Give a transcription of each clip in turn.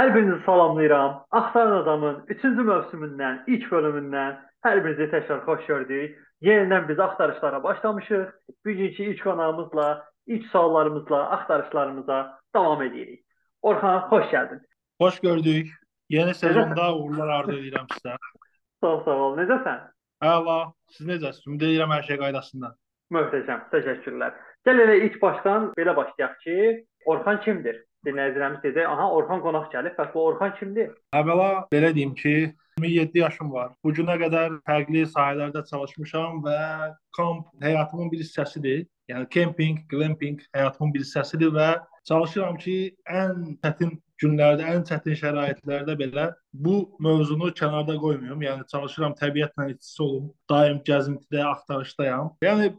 Hər birinizi salamlayıram. Axtaran Adamın 3-cü mövsümündən, ilk bölümündən hər birinizi təkrar xoş gördük. Yenidən biz axtarışlara başlamışıq. Bugünkü ilk qonağımızla, ilk suallarımızla axtarışlarımıza davam edirik. Orxan, xoş gəldin. Xoş gördük. Yeni sezonda uğurlar arzu edirəm sizə. Sağ ol, sağ ol. Necəsən? Əla. Siz necəsiniz? Ümid edirəm hər şey qaydasında. Möhtəşəm. Təşəkkürlər. Gəl elə ilk başdan belə başlayaq ki, Orxan kimdir? Dinləyicilərimiz dedi, aha Orxan qonaq gəlib. Bəs bu Orxan kimdir? Əvvəla belə deyim ki, 27 yaşım var. Bu günə qədər fərqli sahələrdə çalışmışam və kamp həyatımın bir hissəsidir. Yəni kempinq, glamping həyatımın bir hissəsidir və çalışıram ki, ən çətin günlərdə, ən çətin şəraitlərdə belə bu mövzunu kənarda qoymayım. Yəni çalışıram təbiətlə iç-içə olum. Daim gəzintidə, axtarışdayam. Yəni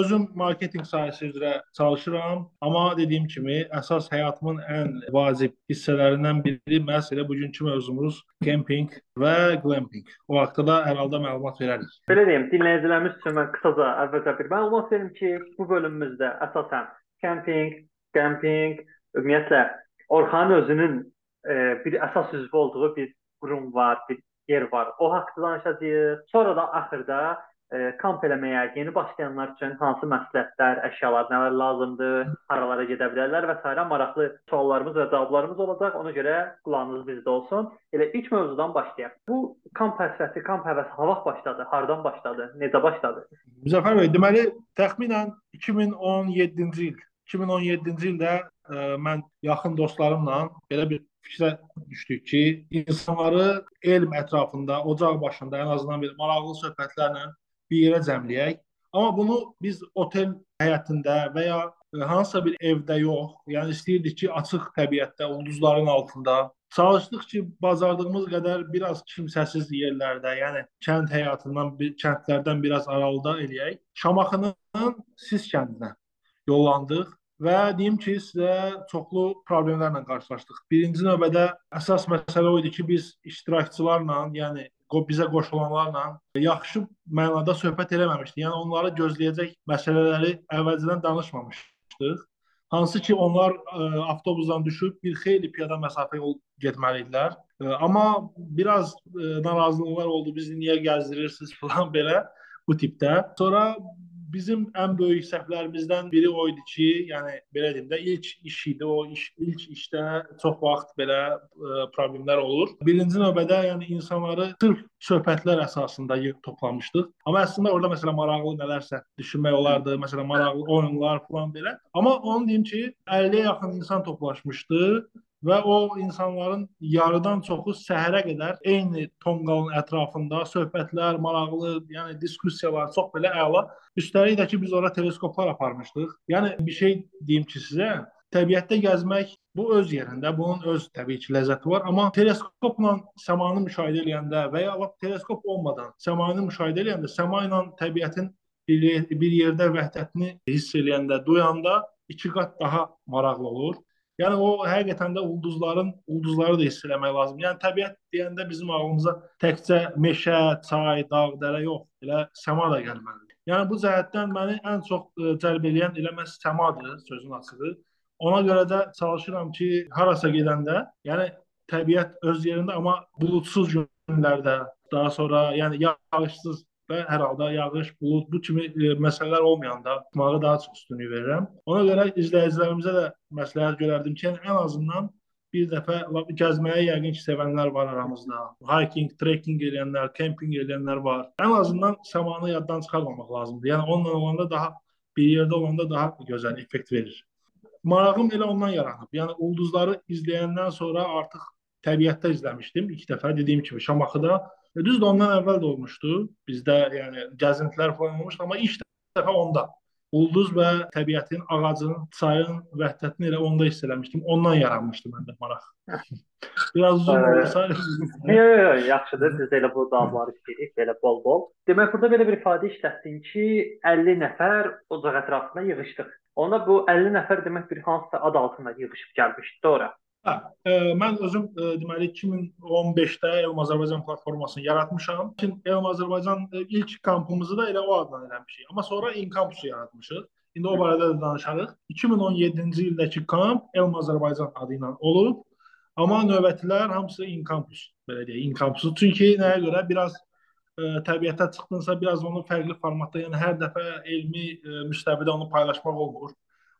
özüm marketinq sahəsi üzrə çalışıram, amma dediyim kimi əsas həyatımın ən vacib hissələrindən biri məhz elə bugünkü mövzumuz kempinq və glamping. O haqqda da hər halda məlumat verərik. Belə deyim, dinləyicilərimiz üçün mən qısaca əvvəlcə bir məlumat verim ki, bu bölümümüzdə əsasən kempinq, glamping, ümumiyyətlə Orxanın özünün e, bir əsas üzvü olduğu bir qurum var, bir yer var. O haqqda danışacağıq. Sonra da axırda e, kamp eləməyə yeni başlayanlar üçün hansı məsləhətlər, əşyalar, nələr lazımdır, haralara gedə bilərlər və s. maraqlı suallarımız və cavablarımız olacaq. Ona görə qulağınız bizdə olsun. Elə ilk mövzudan başlayaq. Bu kamp həsrəti, kamp həvəsi ha vaxt başladı? Hardan başladı? Necə başladı? Müzəffər bəy, deməli təxminən 2017-ci il 2017-ci ildə ə, e, mən yaxın dostlarımla belə bir fikrə düşdük ki, insanları elm ətrafında, ocaq başında ən azından bir maraqlı söhbətlərlə bir yerə cəmləyək. Amma bunu biz otel həyətində və ya e, hansısa bir evdə yox, yəni istəyirdik ki, açıq təbiətdə, ulduzların altında çalışdıq ki, bacardığımız qədər biraz kimsəsiz yerlərdə, yəni kənd həyatından, kəndlərdən biraz aralıda eləyək. Şamaxının Sis kəndinə yollandıq və deyim ki, sizə çoxlu problemlərlə qarşılaşdıq. Birinci növbədə əsas məsələ o idi ki, biz iştirakçılarla, yəni bizə qoşulanlarla yaxşı mənada söhbət eləməmişdik. Yəni onları gözləyəcək məsələləri əvvəlcədən danışmamışdıq. Hansı ki onlar ə, e, avtobusdan düşüb bir xeyli piyada məsafə yol getməli idilər. Ə, e, amma biraz ə, e, narazılıqlar oldu. Bizi niyə gəzdirirsiniz falan belə bu tipdə. Sonra bizim ən böyük səhvlərimizdən biri o idi ki, yəni belə deyim də ilk iş idi. O iş ilk işdə çox vaxt belə ə, e, problemlər olur. Birinci növbədə yəni insanları sırf söhbətlər əsasında yığıb toplamışdıq. Amma əslində orada məsələn maraqlı nələrsə düşünmək olardı. Məsələn maraqlı oyunlar falan belə. Amma onu deyim ki, 50-yə yaxın insan toplaşmışdı və o insanların yarıdan çoxu səhərə qədər eyni tonqalın ətrafında söhbətlər, maraqlı, yəni diskussiyalar çox belə əla. Üstəlik də ki, biz ora teleskoplar aparmışdıq. Yəni bir şey deyim ki sizə, təbiətdə gəzmək bu öz yerində, bunun öz təbii ki, ləzzəti var, amma teleskopla səmanı müşahidə edəndə və ya teleskop olmadan səmanı müşahidə edəndə səma ilə təbiətin bir, bir yerdə vəhdətini hiss edəndə, duyanda iki qat daha maraqlı olur. Yəni o həqiqətən də ulduzların ulduzları da hiss eləmək lazımdır. Yəni təbiət deyəndə bizim ağlımıza təkcə meşə, çay, dağ, dərə yox, elə səma da gəlməlidir. Yəni bu cəhətdən məni ən çox ə, e, cəlb edən elə məhz səmadır, sözün açığı. Ona görə də çalışıram ki, harasa gedəndə, yəni təbiət öz yerində, amma buludsuz günlərdə, daha sonra yəni yağışsız və hər halda yağış, bulud bu kimi e, məsələlər olmayanda tutmağı daha çox üstünlük verirəm. Ona görə izləyicilərimizə də məsləhət görərdim ki, yəni ən azından bir dəfə gəzməyi yəqin ki, sevənlər var aramızda. Hiking, trekking edənlər, kempinq edənlər var. Ən azından səmanı yaddan çıxarmamaq lazımdır. Yəni onunla olanda daha bir yerdə olanda daha gözəl effekt verir. Marağım elə ondan yaranıb. Yəni ulduzları izləyəndən sonra artıq təbiətdə izləmişdim ilk dəfə dediyim kimi Şamaxıda E, düzdür ondan əvvəl də olmuşdu. Bizdə yəni gəzintilər falan olmuşdu, amma ilk dəfə onda ulduz və təbiətin, ağacın, çayın vəhdətini elə onda hiss eləmişdim. Ondan yaranmışdı məndə maraq. Biraz uzun olsa. Yox, yox, yaxşıdır. Biz elə bu dalları istəyirik, belə bol-bol. Demək, burada belə bir ifadə işlətdin ki, 50 nəfər ocaq ətrafında yığışdıq. Ona bu 50 nəfər demək bir hansısa ad altında yığışıb gəlmişdi, doğru? Hə, e, mən özüm e, deməli 2015-də Elm Azərbaycan platformasını yaratmışam. Elm Azərbaycan e, ilk kampımızı da elə o adla eləmişik. Amma sonra İnkampusu yaratmışıq. İndi o barədə də danışarıq. 2017-ci ildəki kamp Elm Azərbaycan adı ilə olub. Amma növbətlər hamısı İnkampus, belə deyək, İnkampusu. Çünki nəyə görə? Biraz ə, təbiətə çıxdınsa, biraz onu fərqli formatda, yəni hər dəfə elmi ə, müstəvidə onu paylaşmaq olmur.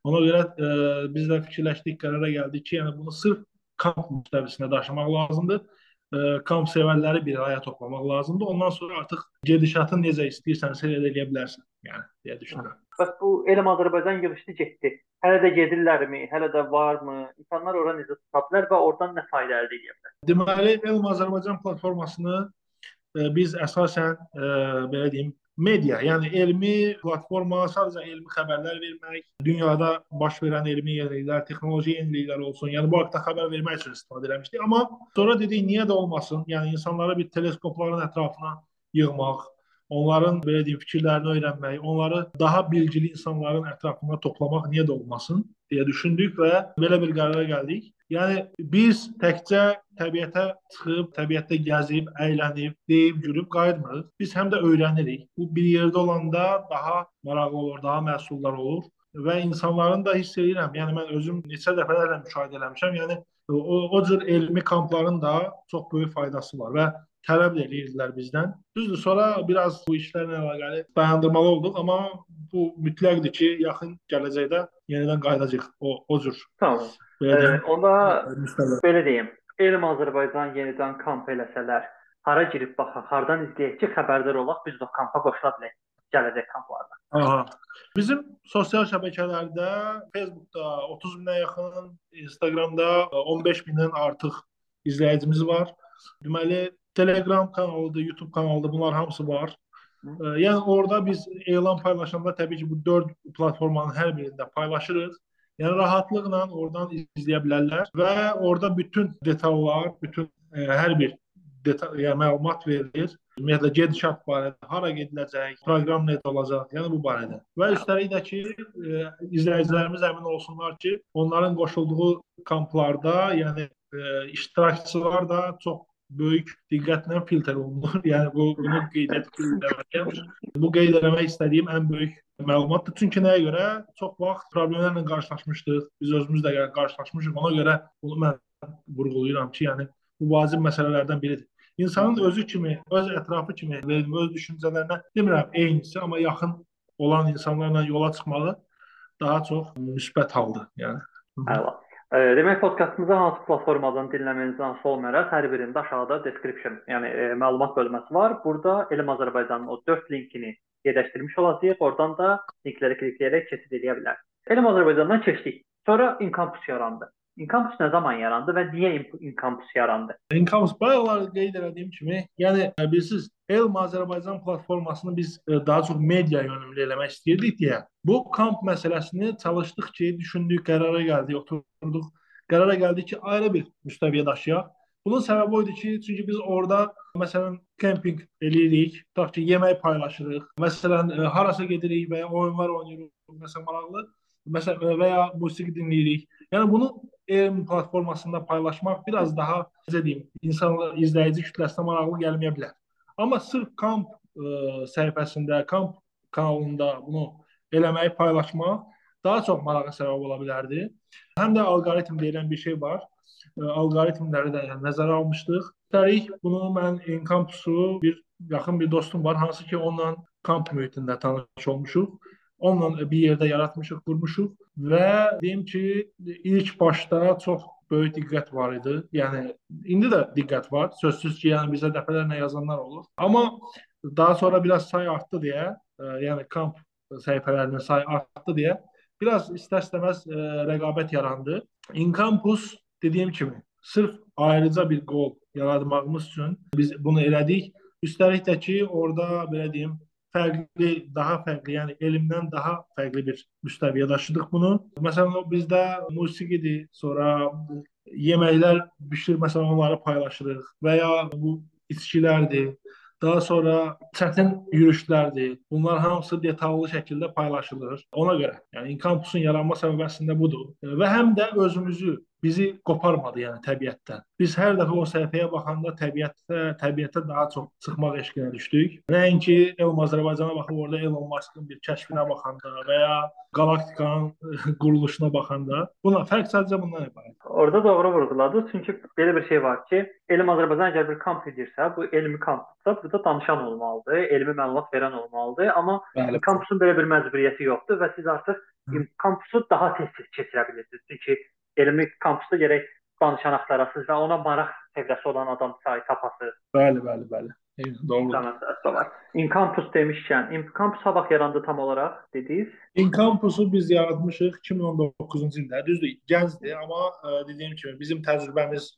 Ona görə e, biz də fikirləşdik, qərara gəldik ki, yəni bunu sırf kamp müstəvisinə daşımaq lazımdır. E, kamp sevərləri bir araya toplamaq lazımdır. Ondan sonra artıq gedişatı necə istəyirsən seyr edə bilərsən. Yəni deyə düşünürəm. Bəs bu Elm Azərbaycan yığışdı getdi. Hələ də gedirlərmi? Hələ də varmı? İnsanlar ora necə tutublar və oradan nə fayda əldə edə bilər? Deməli, Elm Azərbaycan platformasını e, biz əsasən e, belə deyim, media, yəni elmi platforma sadəcə elmi xəbərlər vermək, dünyada baş verən elmi yeniliklər, texnoloji yeniliklər olsun, yəni bu haqqda xəbər vermək üçün istifadə etmişdik. Amma sonra dedik niyə də olmasın? Yəni insanları bir teleskopların ətrafına yığmaq, onların belə deyim fikirlərini öyrənmək, onları daha bilgili insanların ətrafına toplamaq niyə də olmasın deyə düşündük və belə bir qərara gəldik. Yəni biz təkcə təbiətə çıxıb, təbiətdə gəzib, əylənib, deyib, gülüb qayıtmırıq. Biz həm də öyrənirik. Bu bir yerdə olanda daha maraqlı olur, daha məhsuldar olur və insanların da hiss edirəm. Yəni mən özüm neçə dəfələrlə müşahidə eləmişəm. Yəni o, o cür elmi kampların da çox böyük faydası var və tələb də edirdilər bizdən. Düzdür, sonra biraz bu işlərlə əlaqəli dayandırmalı olduq, amma bu mütləqdir ki, yaxın gələcəkdə yenidən qayıdacağıq o o cür. Tamam. Belə e, onda müstəqil. belə deyim. Elm Azərbaycan yenidən kamp eləsələr, hara girib baxaq, hardan izləyək ki, xəbərdar olaq, biz də kampa qoşula bilək gələcək kamplarda. Aha. Bizim sosial şəbəkələrdə Facebookda 30 minə yaxın, Instagramda 15 mindən artıq izləyicimiz var. Deməli, Telegram kanalıdır, YouTube kanalıdır, bunlar hamısı var. Yəni orada biz elan paylaşanda təbii ki, bu 4 platformanın hər birində paylaşırıq. Yəni rahatlıqla oradan izləyə bilərlər və orada bütün detallar, bütün e, hər bir detal, yəni məlumat verilir. Ümumiyyətlə gedişat barədə, hara gediləcək, proqram necə olacaq, yəni bu barədə. Və üstəlik də ki, e, izləyicilərimiz əmin olsunlar ki, onların qoşulduğu kamplarda, yəni e, iştirakçılar da çox böyük diqqətlə filtr olunur. Yəni bu bunu qeyd etmək bu qeyd etmək istədiyim ən böyük məlumatdır. Çünki nəyə görə çox vaxt problemlərlə qarşılaşmışdıq. Biz özümüz də qarşılaşmışıq. Ona görə bunu mən vurğulayıram ki, yəni bu vacib məsələlərdən biridir. İnsanın özü kimi, öz ətrafı kimi, öz düşüncələrinə demirəm eynisi, amma yaxın olan insanlarla yola çıxmağı daha çox müsbət haldır. Yəni. Əla. Demək podkastımızı hansı platformadan dinləməyinizdən asılı olmayaraq hər birində aşağıda description, yəni e, məlumat bölməsi var. Burada Elm Azərbaycanın o 4 linkini yerləşdirmiş olacağıq. Oradan da linklərə klikləyərək keçid edə bilər. Elm Azərbaycandan keçdik. Sonra Incampus yarandı. İnkampus nə zaman yarandı və niyə İnkampus yarandı? İnkampus bayaqlar qeyd etdiyim kimi, yəni e, bilirsiniz, Elm Azərbaycan platformasını biz e, daha çox media yönümlü eləmək istəyirdik deyə bu kamp məsələsini çalışdıq ki, düşündük, qərara gəldik, oturduq, qərara gəldik ki, ayrı bir müstəviyə daşıyaq. Bunun səbəbi o idi ki, çünki biz orada məsələn kempinq eləyirik, tutaq ki, yemək paylaşırıq. Məsələn, e, harasa gedirik və ya oyunlar oynayırıq, məsələn maraqlı, məsələn və ya musiqi dinləyirik. Yəni bunu elm platformasında paylaşmaq biraz daha necə deyim, insanlar izləyici kütləsinə maraqlı gəlməyə bilər. Amma sırf kamp ə, e, səhifəsində, kamp kanalında bunu eləməyi paylaşmaq daha çox marağa səbəb ola bilərdi. Həm də alqoritm deyilən bir şey var. E, alqoritmləri də yəni, nəzərə almışdıq. Üstəlik bunu mən Enkampusu bir yaxın bir dostum var, hansı ki onunla kamp mühitində tanış olmuşuq. Onunla bir yerdə yaratmışıq, qurmuşuq və deyim ki, ilk başda çox böyük diqqət var idi. Yəni indi də diqqət var. Sözsüz ki, yəni bizə dəfələrlə yazanlar olur. Amma daha sonra biraz say artdı deyə, ə, e, yəni kamp səhifələrinin sayı artdı deyə biraz istər-istəməz e, rəqabət yarandı. Incampus dediyim kimi sırf ayrıca bir qol yaratmağımız üçün biz bunu elədik. Üstəlik də ki, orada belə deyim, fərqli, daha fərqli, yəni elmdən daha fərqli bir müstəviyə daşıdıq bunu. Məsələn, bizdə musiqidir, sonra yeməklər bişir, məsələn, onları paylaşırıq və ya bu içkilərdir. Daha sonra çətin yürüşlərdir. Bunlar hamısı detallı şəkildə paylaşılır. Ona görə, yəni Inkampusun yaranma səbəbi əslində budur. Və həm də özümüzü bizi qoparmadı yəni təbiətdən. Biz hər dəfə o səhifəyə baxanda təbiətə, təbiətə daha çox çıxmaq eşqinə düşdük. Nəinki Elm Azərbaycana baxıb orada Elon Musk'ın bir kəşfinə baxanda və ya qalaktikanın quruluşuna baxanda. Buna fərq sadəcə bundan ibarət. Orada doğru vurğuladınız. Çünki belə bir şey var ki, Elm Azərbaycan əgər bir kamp edirsə, bu elmi kampdırsa, burada danışan olmalıdır, elmi məlumat verən olmalıdır, amma Bəli. kampusun belə bir məcburiyyəti yoxdur və siz artıq kampusu daha tez-tez keçirə bilirsiniz. Çünki elmi kampusda gərək danışan axtarasınız və ona maraq çevrəsi olan adam sayı tapasınız. Bəli, bəli, bəli. Doğrudur. Incampus demişkən, Incampus ha vaxt yarandı tam olaraq dediniz? Incampusu biz yaratmışıq 2019-cu ildə. Düzdür, gəncdir, amma ə, e, dediyim kimi bizim təcrübəmiz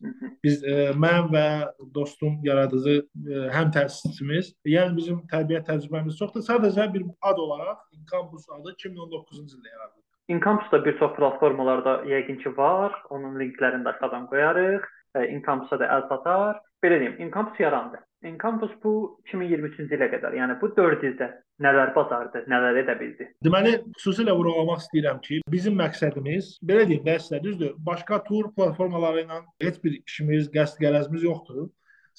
biz ə, e, mən və dostum yaradıcı ə, e, həm təsisçimiz, yəni bizim təbiət təcrübəmiz çoxdur. Sadəcə bir ad olaraq Incampus adı 2019-cu ildə yaradıldı. Incampus da bir çox platformalarda yəqin ki var. Onun linklərini də aşağıdan qoyarıq. Incampusa da əl çatar. Belə deyim, Incampus yarandı. Incampus bu 2023-cü ilə qədər, yəni bu 4 ildə nələr bacardı, nələr edə bildi? Deməli, xüsusilə vurğulamaq istəyirəm ki, bizim məqsədimiz, belə deyim, dəstə düzdür, başqa tur platformaları ilə heç bir işimiz, qəsd-gərəzimiz yoxdur.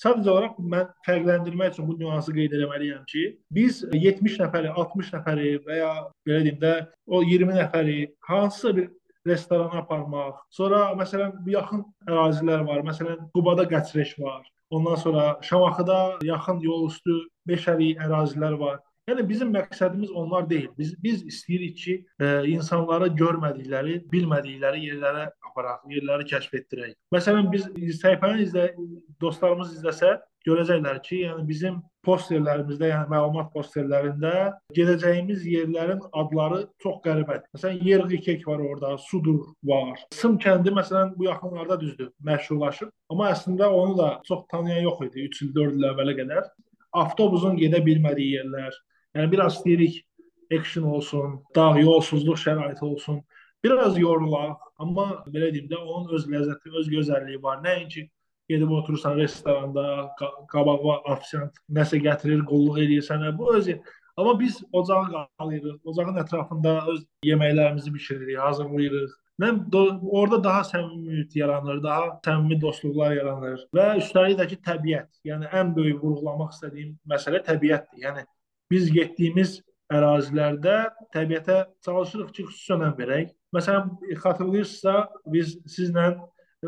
Sadəcə olaraq mən fərqləndirmək üçün bu nüansı qeyd etməliyəm ki, biz 70 nəfəri, 60 nəfəri və ya belə deyim də o 20 nəfəri hansısa bir restorana aparmaq. Sonra məsələn bu yaxın ərazilər var. Məsələn Qubada Qəçreş var. Ondan sonra Şamaxıda yaxın yol üstü meşəlik ərazilər var. Yəni bizim məqsədimiz onlar deyil. Biz biz istəyirik ki, e, insanları görmədikləri, bilmədikləri yerlərə aparaq, yerləri kəşf etdirək. Məsələn biz səhifəni izlə dostlarımız izləsə, görəcəklər ki, yəni bizim posterlərimizdə, yəni məlumat posterlərində gedəcəyimiz yerlərin adları çox qəribədir. Məsələn, Yerği kek var orada, Sudur var. Sım kəndi məsələn bu yaxınlarda düzdür, məşhurlaşıb, amma əslində onu da çox tanıyan yox idi 3 il, 4 il əvvələ qədər. Avtobusun gedə bilmədiyi yerlər. Yəni biraz istəyirik action olsun, dağ yolsuzluq şəraiti olsun. Biraz yorulaq, amma belə deyim də onun öz ləzzəti, öz gözəlliyi var. Nəinki gedib oturursan restoranda, qabağa ofisiant nəsə gətirir, qulluq eləyir sənə. Bu özü Amma biz ocağı qalırıq. Ocağın ətrafında öz yeməklərimizi bişiririk, hazırlayırıq. Mən orada daha səmimi yaranır, daha səmimi dostluqlar yaranır və üstəlik də ki təbiət. Yəni ən böyük vurğulamaq istədiyim məsələ təbiətdir. Yəni biz getdiyimiz ərazilərdə təbiətə çalışırıq ki, xüsusi önəm verək. Məsələn, xatırlayırsınızsa biz sizlə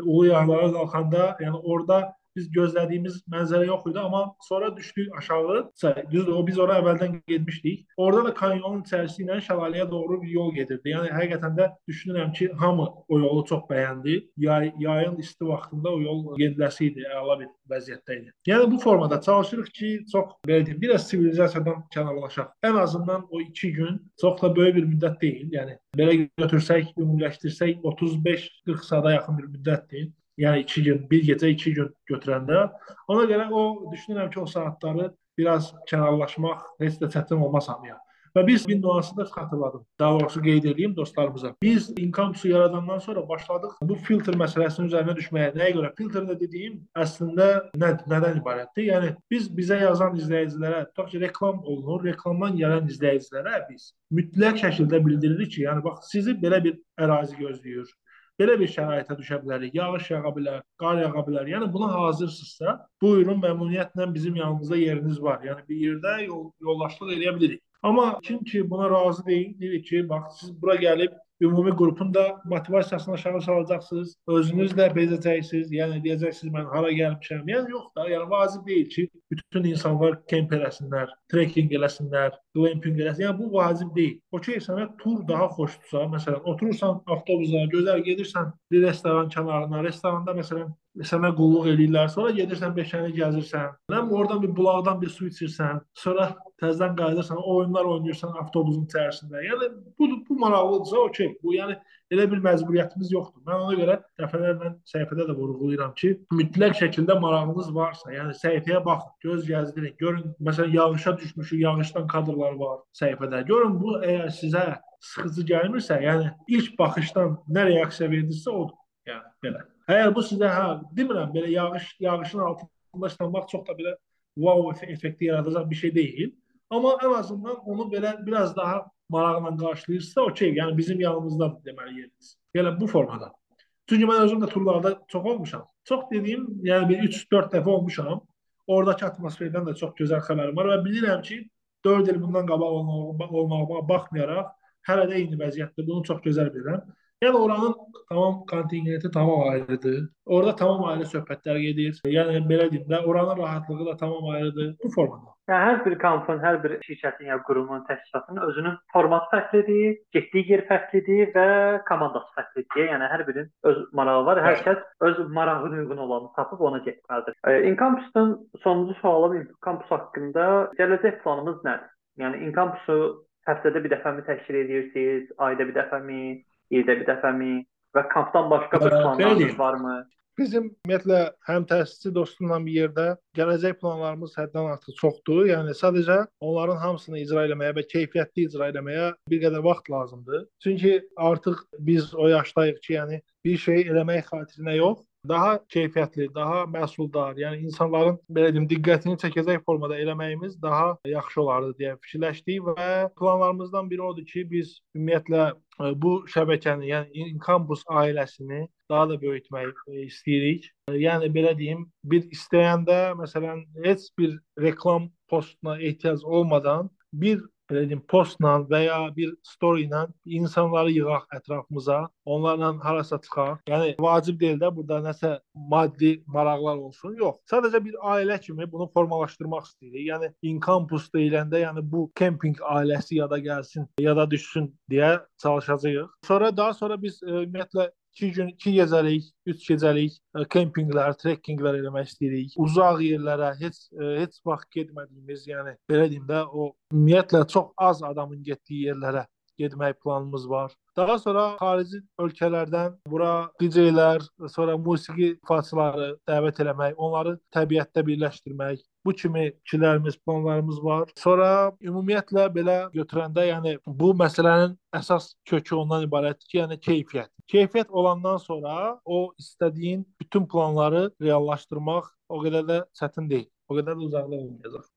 Ulu Yaylalara qalxanda, yəni orada biz gözlədiyimiz mənzərə yox idi, amma sonra düşdük aşağı. Düzdür, o biz ora əvvəldən getmişdik. Orada da kanyonun içərisi ilə şəlaləyə doğru bir yol gedirdi. Yəni həqiqətən də düşünürəm ki, hamı o yolu çox bəyəndi. Yay, yayın isti vaxtında o yol gediləsi idi, əla bir vəziyyətdə idi. Yəni bu formada çalışırıq ki, çox belə deyim, biraz sivilizasiyadan kənarlaşaq. Ən azından o 2 gün çox da böyük bir müddət deyil. Yəni belə götürsək, ümumiləşdirsək 35-40 saata yaxın bir müddətdir. Yəni 2 gün, bir gecə 2 gün götürəndə. Ona görə o düşünürəm ki, o saatları biraz kənarlaşmaq heç də çətin olmaz hamıya. Və biz bir nüansı da xatırladım. Daha doğrusu qeyd edeyim dostlarımıza. Biz Incampusu yaradandan sonra başladıq bu filtr məsələsinin üzərinə düşməyə. Nəyə görə? Filtr də dediyim əslində nə, nədən ibarətdir? Yəni biz bizə yazan izləyicilərə, tutaq ki, reklam olunur, reklamdan gələn izləyicilərə biz mütləq şəkildə bildiririk ki, yəni bax sizi belə bir ərazi gözləyir. Belə bir şəraitə düşə bilərik. Yağış yağa bilər, qar yağa bilər. Yəni buna hazırsınızsa, buyurun məmnuniyyətlə bizim yanımızda yeriniz var. Yəni bir yerdə yol, yoldaşlıq edə bilirik. Amma kim ki buna razı deyil, deyir ki, bax siz bura gəlib ümumi qrupun da motivasiyasını aşağı salacaqsınız, özünüz də bezəcəksiniz, yəni deyəcəksiniz mən hara gəlmişəm. Yəni yox da, yəni vacib deyil ki, bütün insanlar kemp eləsinlər, trekking eləsinlər, glamping eləsinlər. Yəni bu vacib deyil. O ki, sənə tur daha xoşdursa, məsələn, oturursan avtobusa, gözəl gedirsən bir restoran kənarına, restoranda məsələn sənə qulluq eləyirlər. Sonra gedirsən Beşəni gəzirsən. Həm oradan bir bulaqdan bir su içirsən. Sonra təzədən qayıdırsan, oyunlar oynayırsan avtobusun içərisində. Yəni bu bu maraqlıdırsa, okey. Bu yəni elə bir məcburiyyətimiz yoxdur. Mən ona görə dəfələrlə səhifədə də vurğulayıram ki, mütləq şəkildə marağınız varsa, yəni səhifəyə baxın, göz gəzdirin. Görün, məsələn, yağışa düşmüşük, yağışdan kadrlar var səhifədə. Görün bu əgər sizə sıxıcı gəlmirsə, yəni ilk baxışdan nə reaksiya verdirsə odur. Yəni belə. Əgər bu sizə hə, demirəm belə yağış yağışın altında işləmək çox da belə wow effekti yaradacaq bir şey deyil. Amma ən azından onu belə biraz daha maraqla qarşılayırsa, okey, yəni bizim yanımızda deməli yeriniz. Belə bu formada. Çünki mən özüm də turlarda çox olmuşam. Çox dediyim, yəni bir 3-4 dəfə olmuşam. Oradakı atmosferdən də çox gözəl xəbərim var və bilirəm ki, 4 il bundan qabaq olmağıma baxmayaraq hələ də eyni vəziyyətdə. Bunu çox gözəl bilirəm. Yəni oranın tamam kontingenti tamam ayrıdır. Orada tamam ayrı söhbətlər gedir. Yəni belə deyim də, oranın rahatlığı da tamam ayrıdır bu formada. Yəni hər bir kampın, hər bir şirkətin ya qurumun, təşkilatının özünün formatı fərqlidir, getdiyi yer fərqlidir və komandası fərqlidir. Yəni hər birinin öz marağı var. Hər kəs öz marağına uyğun olanı tapıb ona getməlidir. E, Incampus'un sonuncu sualım Incampus haqqında gələcək planımız nədir? Yəni Incampusu həftədə bir dəfəmi təşkil edirsiniz, ayda bir dəfəmi? ildə bir dəfəmi və kampdan başqa bir planlarınız varmı? Bizim ümumiyyətlə həm təsisçi dostumla bir yerdə gələcək planlarımız həddən artıq çoxdur. Yəni sadəcə onların hamısını icra etməyə və keyfiyyətli icra etməyə bir qədər vaxt lazımdır. Çünki artıq biz o yaşdayıq ki, yəni bir şey eləmək xatirinə yox, daha keyfiyyətli, daha məhsuldar, yəni insanların belə deyim, diqqətini çəkəcək formada eləməyimiz daha yaxşı olardı deyə fikirləşdik və planlarımızdan biri odur ki, biz ümumiyyətlə e, bu şəbəkəni, yəni Incampus ailəsini daha da böyütmək e, istəyirik. E, yəni belə deyim, bir istəyəndə məsələn heç bir reklam postuna ehtiyac olmadan bir belə deyim, postla və ya bir story ilə insanları yığaq ətrafımıza, onlarla harasa çıxaq. Yəni vacib deyil də burada nəsə maddi maraqlar olsun. Yox. Sadəcə bir ailə kimi bunu formalaşdırmaq istəyirik. Yəni incampus deyiləndə, yəni bu kempinq ailəsi yada gəlsin, yada düşsün deyə çalışacağıq. Sonra daha sonra biz e, ümumiyyətlə 2 gün, 2 gecəlik, 3 gecəlik kempinqlər, trekkinglər eləmək istəyirik. Uzaq yerlərə, heç e, heç vaxt getmədiyimiz, yəni belə deyim də, o ümumiyyətlə çox az adamın getdiyi yerlərə getmək planımız var. Daha sonra xarici ölkələrdən bura DJ-lər, sonra musiqi ifaçıları dəvət eləmək, onları təbiətdə birləşdirmək, bu kimi fikirlərimiz, planlarımız var. Sonra ümumiyyətlə belə götürəndə, yəni bu məsələnin əsas kökü ondan ibarətdir ki, yəni keyfiyyət. Keyfiyyət olandan sonra o istədiyin bütün planları reallaşdırmaq o qədər də çətin deyil. O qədər də uzaqda olmayacaq.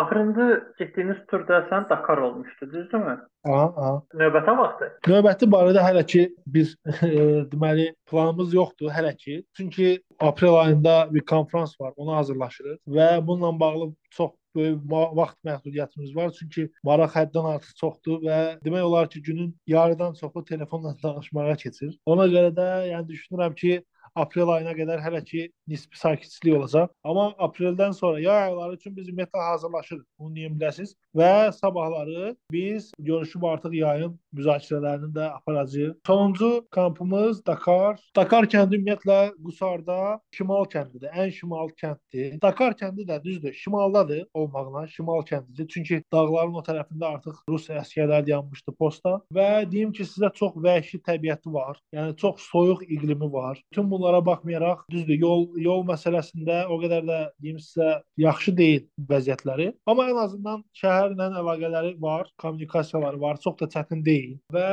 Axırıncı getdiyiniz turda sən Dakar olmuşdu, düzdürmü? Aha, aha. Növbəti vaxtı. Növbəti barədə hələ ki biz deməli planımız yoxdur hələ ki. Çünki aprel ayında bir konfrans var, ona hazırlaşırıq və bununla bağlı çox böyük vaxt məhdudiyyətimiz var. Çünki maraq həddən artıq çoxdur və demək olar ki, günün yarıdan çoxu telefonla danışmağa keçir. Ona görə də yəni düşünürəm ki, aprel ayına qədər hələ ki nisbi sakitçilik olacaq. Amma apreldən sonra yay ayları üçün biz ümumiyyətlə hazırlaşırıq. Bunu deyə bilərsiniz. Və sabahları biz görüşüb artıq yayın müzakirələrini də aparacağıq. Sonuncu kampımız Dakar. Dakar kəndi ümumiyyətlə Qusarda şimal kəndidir. Ən şimal kənddir. Dakar kəndi də düzdür, şimaldadır olmağına, şimal kəndidir. Çünki dağların o tərəfində artıq Rus əsgərləri dayanmışdı posta və deyim ki, sizə çox vəhşi təbiəti var. Yəni çox soyuq iqlimi var. Bütün bunlara baxmayaraq düzdür, yol yol məsələsində o qədər də deyim sizə yaxşı deyil vəziyyətləri. Amma ən azından şəhərlə əlaqələri var, kommunikasiyaları var. Çox da çətin deyil. Və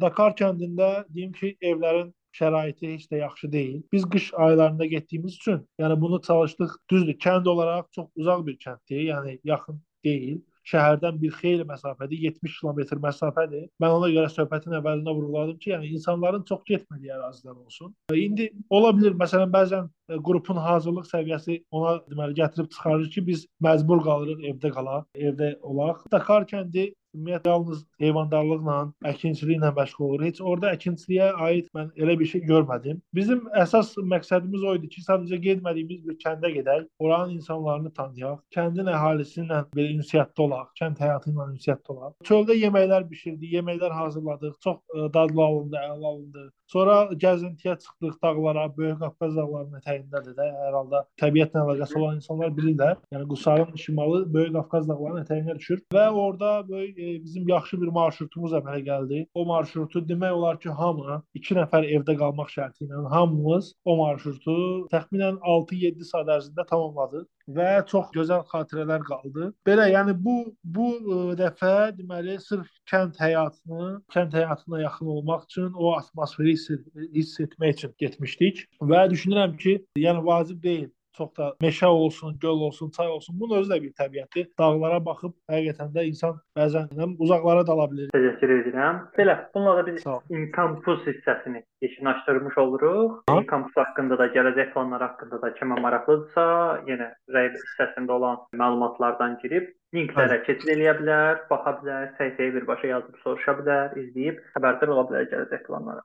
Dakar kəndində deyim ki, evlərin şəraiti heç də yaxşı deyil. Biz qış aylarında getdiyimiz üçün, yəni bunu çalışdıq. Düzdür, kənd olaraq çox uzaq bir kənddir, yəni yaxın deyil şəhərdən bir xeyli məsafədir, 70 kilometr məsafədir. Mən ona görə söhbətin əvvəlində vurğuladım ki, yəni insanların çox getmədiyi ərazilər olsun. İndi ola bilər, məsələn, bəzən qrupun hazırlıq səviyyəsi ona deməli gətirib çıxarır ki, biz məcbur qalırıq evdə qalaq, evdə olaq. Dakar kəndi ümumiyyətlə yalnız heyvandarlıqla, əkinçiliklə məşğul olur. Heç orada əkinçiliyə aid mən elə bir şey görmədim. Bizim əsas məqsədimiz o idi ki, sadəcə getmədiyimiz bir kəndə gedək, oranın insanlarını tanıyaq, kəndin əhalisi ilə belə ünsiyyətdə olaq, kənd həyatı ilə ünsiyyətdə olaq. Çöldə yeməklər bişirdik, yeməklər hazırladıq, çox ə, dadlı alındı, əla alındı. Sonra gəzintiyə çıxdıq dağlara, Böyük Qafqaz dağlarının ətəyindədir də, hər halda təbiətlə əlaqəsi olan insanlar bilirlər. Yəni Qusarın şimalı Böyük Qafqaz dağlarının ətəyinə düşür və orada böyük e, bizim yaxşı bir marşrutumuz əmələ gəldi. O marşrutu demək olar ki, hamı 2 nəfər evdə qalmaq şərti ilə hamımız o marşrutu təxminən 6-7 saat ərzində tamamladıq və çox gözəl xatirələr qaldı. Belə, yəni bu bu ə, dəfə deməli sırf kənd həyatını, kənd həyatına yaxın olmaq üçün o atmosferi hiss, hiss etmək üçün getmişdik və düşünürəm ki, yəni vacib deyil çox da meşə olsun, göl olsun, çay olsun. Bunun özü də bir təbiətdir. Dağlara baxıb həqiqətən də insan bəzən uzaqlara dala bilir. Təşəkkür edirəm. Belə, bununla da biz inkampus hissəsini yekunlaşdırmış oluruq. İnkampus haqqında da, gələcək planları haqqında da kimə maraqlıdırsa, yenə rəy hissəsində olan məlumatlardan girib linklərə keçid eləyə bilər, baxa bilər, səhifəyə birbaşa yazıb soruşa bilər, izləyib xəbərdar ola bilər gələcək planlara.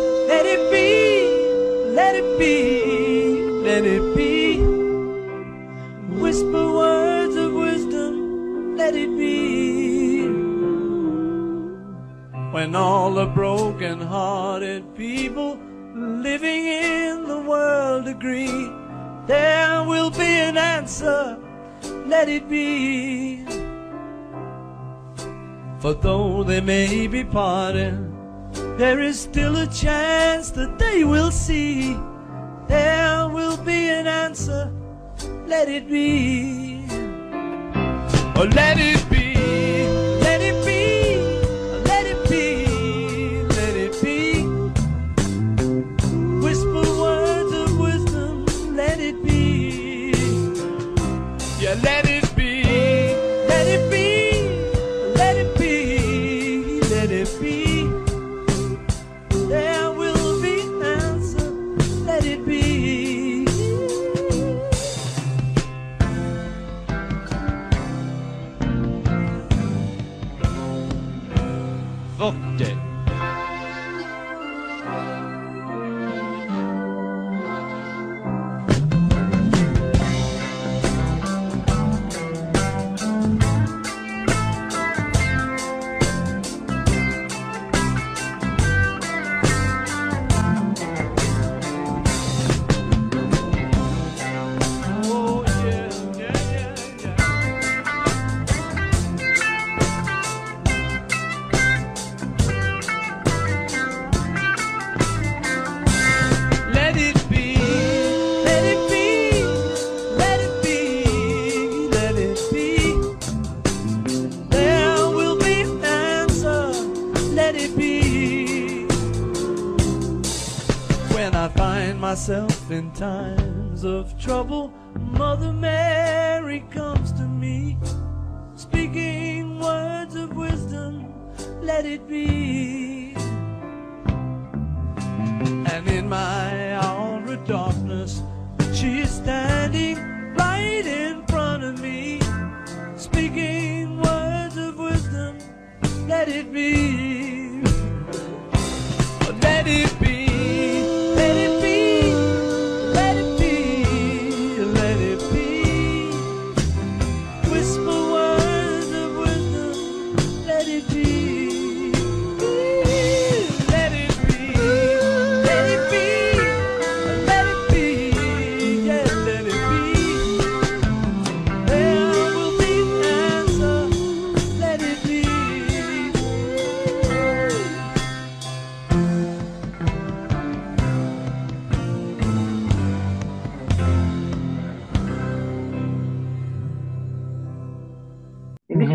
let it be, let it be. Whisper words of wisdom, let it be. When all the broken hearted people living in the world agree, there will be an answer, let it be. For though they may be parted, there is still a chance that they will see. There will be an answer, let it be. Oh, let it be,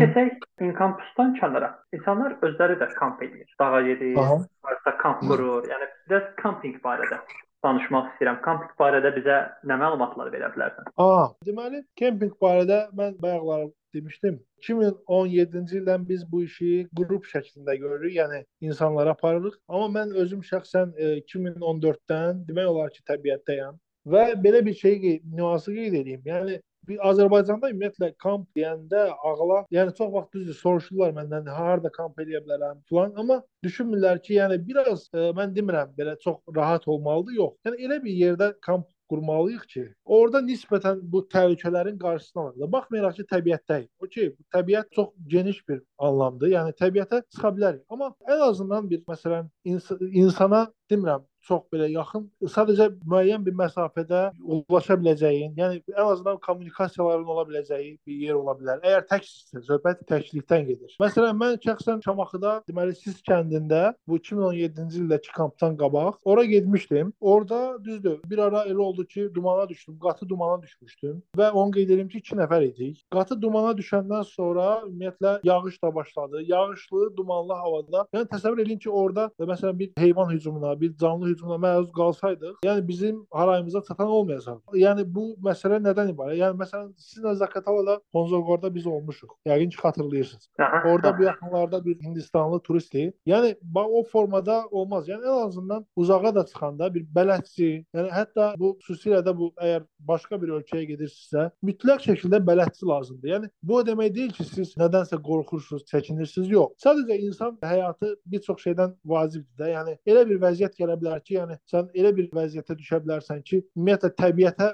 keçək inkampusdan kənara. İnsanlar özləri də kamp edir. Dağa gedir, varsa kamp qurur. Yəni biraz kamping barədə danışmaq istəyirəm. Kamping barədə bizə nə məlumatlar verə bilərsən? Aa, deməli, kempinq barədə mən bayaqlar demişdim. 2017-ci ildən biz bu işi qrup şəklində görürük, yəni insanlara aparırıq. Amma mən özüm şəxsən e, 2014-dən demək olar ki, təbiətdəyəm və belə bir şey nüansı qeyd edeyim. Yəni bir Azərbaycanda ümumiyyətlə kamp deyəndə ağla, yəni çox vaxt düzdür soruşurlar məndən harda kamp edə bilərəm falan, amma düşünmürlər ki, yəni biraz e, mən demirəm belə çox rahat olmalıdır, yox. Yəni elə bir yerdə kamp qurmalıyıq ki, orada nisbətən bu təhlükələrin qarşısını alırıq. Baxmayaraq ki, təbiətdəyik. Okey, bu təbiət çox geniş bir anlamdır. Yəni təbiətə çıxa bilərik. Amma ən azından bir məsələn ins insana demirəm çox belə yaxın, sadəcə müəyyən bir məsafədə ulaşa biləcəyin, yəni ən azından kommunikasiyaların ola biləcəyi bir yer ola bilər. Əgər təksinizsə, söhbət təklikdən gedir. Məsələn, mən şəxsən Şamaxıda, deməli Sis kəndində bu 2017-ci ildəki kampdan qabaq ora getmişdim. Orada düzdür, bir ara elə oldu ki, dumana düşdüm, qatı dumana düşmüşdüm və onu qeyd edim ki, 2 nəfər idik. Qatı dumana düşəndən sonra ümumiyyətlə yağış da başladı. Yağışlı, dumanlı havada. Yəni təsəvvür edin ki, orada məsələn bir heyvan hücumuna, bir canlı hücumuna məruz qalsaydıq, yəni bizim harayımıza çatan olmayacaq. Yəni bu məsələ nədən ibarət? Yəni məsələn sizinlə Zaqatalada Honzogorda biz olmuşuq. Yəqin ki, xatırlayırsınız. Aha. bu yaxınlarda bir Hindistanlı turistdir. Yəni bax o formada olmaz. Yəni ən azından uzağa da çıxanda bir bələdçi, yəni hətta bu xüsusilə də bu əgər başqa bir ölkəyə gedirsinizsə, mütləq şəkildə bələdçi lazımdır. Yəni bu o demək deyil ki, siz nədənsə qorxursunuz, çəkinirsiniz. Yox. Sadəcə insan həyatı bir çox şeydən vacibdir də. Yəni elə bir vəziyyət gələ bilər ki, yəni sən elə bir vəziyyətə düşə bilərsən ki, ümumiyyətlə təbiətə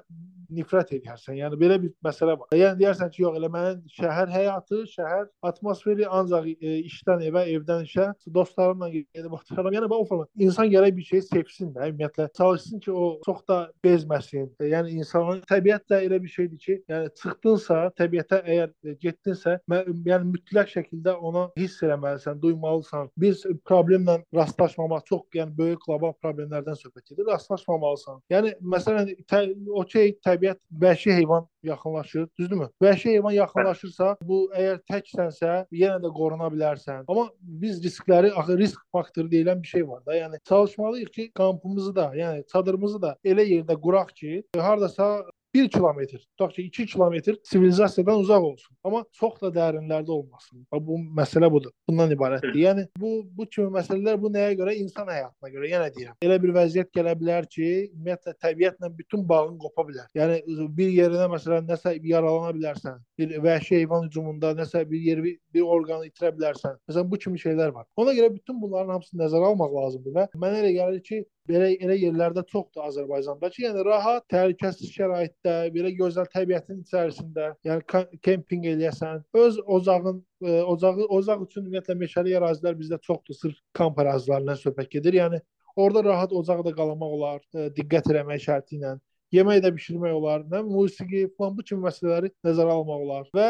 nifrət edərsən. Yəni belə bir məsələ var. Yəni deyərsən ki, yox, elə mənim şəhər həyatı, şəhər atmosferi ancaq e, işdən evə, evdən işə, dostlarımla gedib otururam. Yəni bu forma insan gərək bir şey sevsin də, ümumiyyətlə çalışsın ki, o çox da bezməsin. E, yəni insanın təbiət də elə bir şeydir ki, yəni çıxdınsa, təbiətə əgər getdinsə, mən, yəni mütləq şəkildə ona hiss eləməlisən, duymalısan. Biz problemlə rastlaşmamaq çox, yəni böyük qlobal problemlərdən söhbət gedir. Rastlaşmamalısan. Yəni məsələn, tə, okey, təbiət vəhşi heyvan yaxınlaşır, düzdürmü? Vəhşi heyvan yaxınlaşırsa, bu əgər təksənsə, yenə də qoruna bilərsən. Amma biz riskləri, axı risk faktoru deyilən bir şey var da. Yəni çalışmalıyıq ki, kampımızı da, yəni çadırımızı da elə yerdə quraq ki, hardasa 1 kilometr, tutaq ki 2 kilometr sivilizasiyadan uzaq olsun. Amma çox da dərinlərdə olmasın. Bax, Bu məsələ budur. Bundan ibarətdir. Yəni bu bu kimi məsələlər bu nəyə görə? İnsan həyatına görə. Yenə deyirəm. Elə bir vəziyyət gələ bilər ki, ümumiyyətlə təbiətlə bütün bağın qopa bilər. Yəni bir yerinə məsələn nəsə yaralana bilərsən. Bir vəhşi heyvan hücumunda nəsə bir yeri bir orqanı itirə bilərsən. Məsələn bu kimi şeylər var. Ona görə bütün bunların hamısını nəzərə almaq lazımdır və mənə elə gəlir ki, belə elə yerlərdə çoxdur Azərbaycanda ki, yəni rahat, təhlükəsiz şəraitdə, belə gözəl təbiətin içərisində, yəni kempinq eləyəsən, öz ocağın e, ocağı ocaq üçün ümumiyyətlə meşəli ərazilər bizdə çoxdur, sırf kamp ərazilərindən söhbət gedir. Yəni orada rahat ocaqda qalamaq olar, e, diqqət eləmək şərti ilə. Yemək də bişirmək olar, nə musiqi falan bu kimi məsələləri nəzərə almaq olar. Və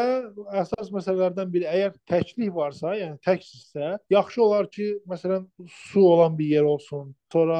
əsas məsələlərdən biri əgər təklik varsa, yəni təksinizsə, yaxşı olar ki, məsələn, su olan bir yer olsun. Sonra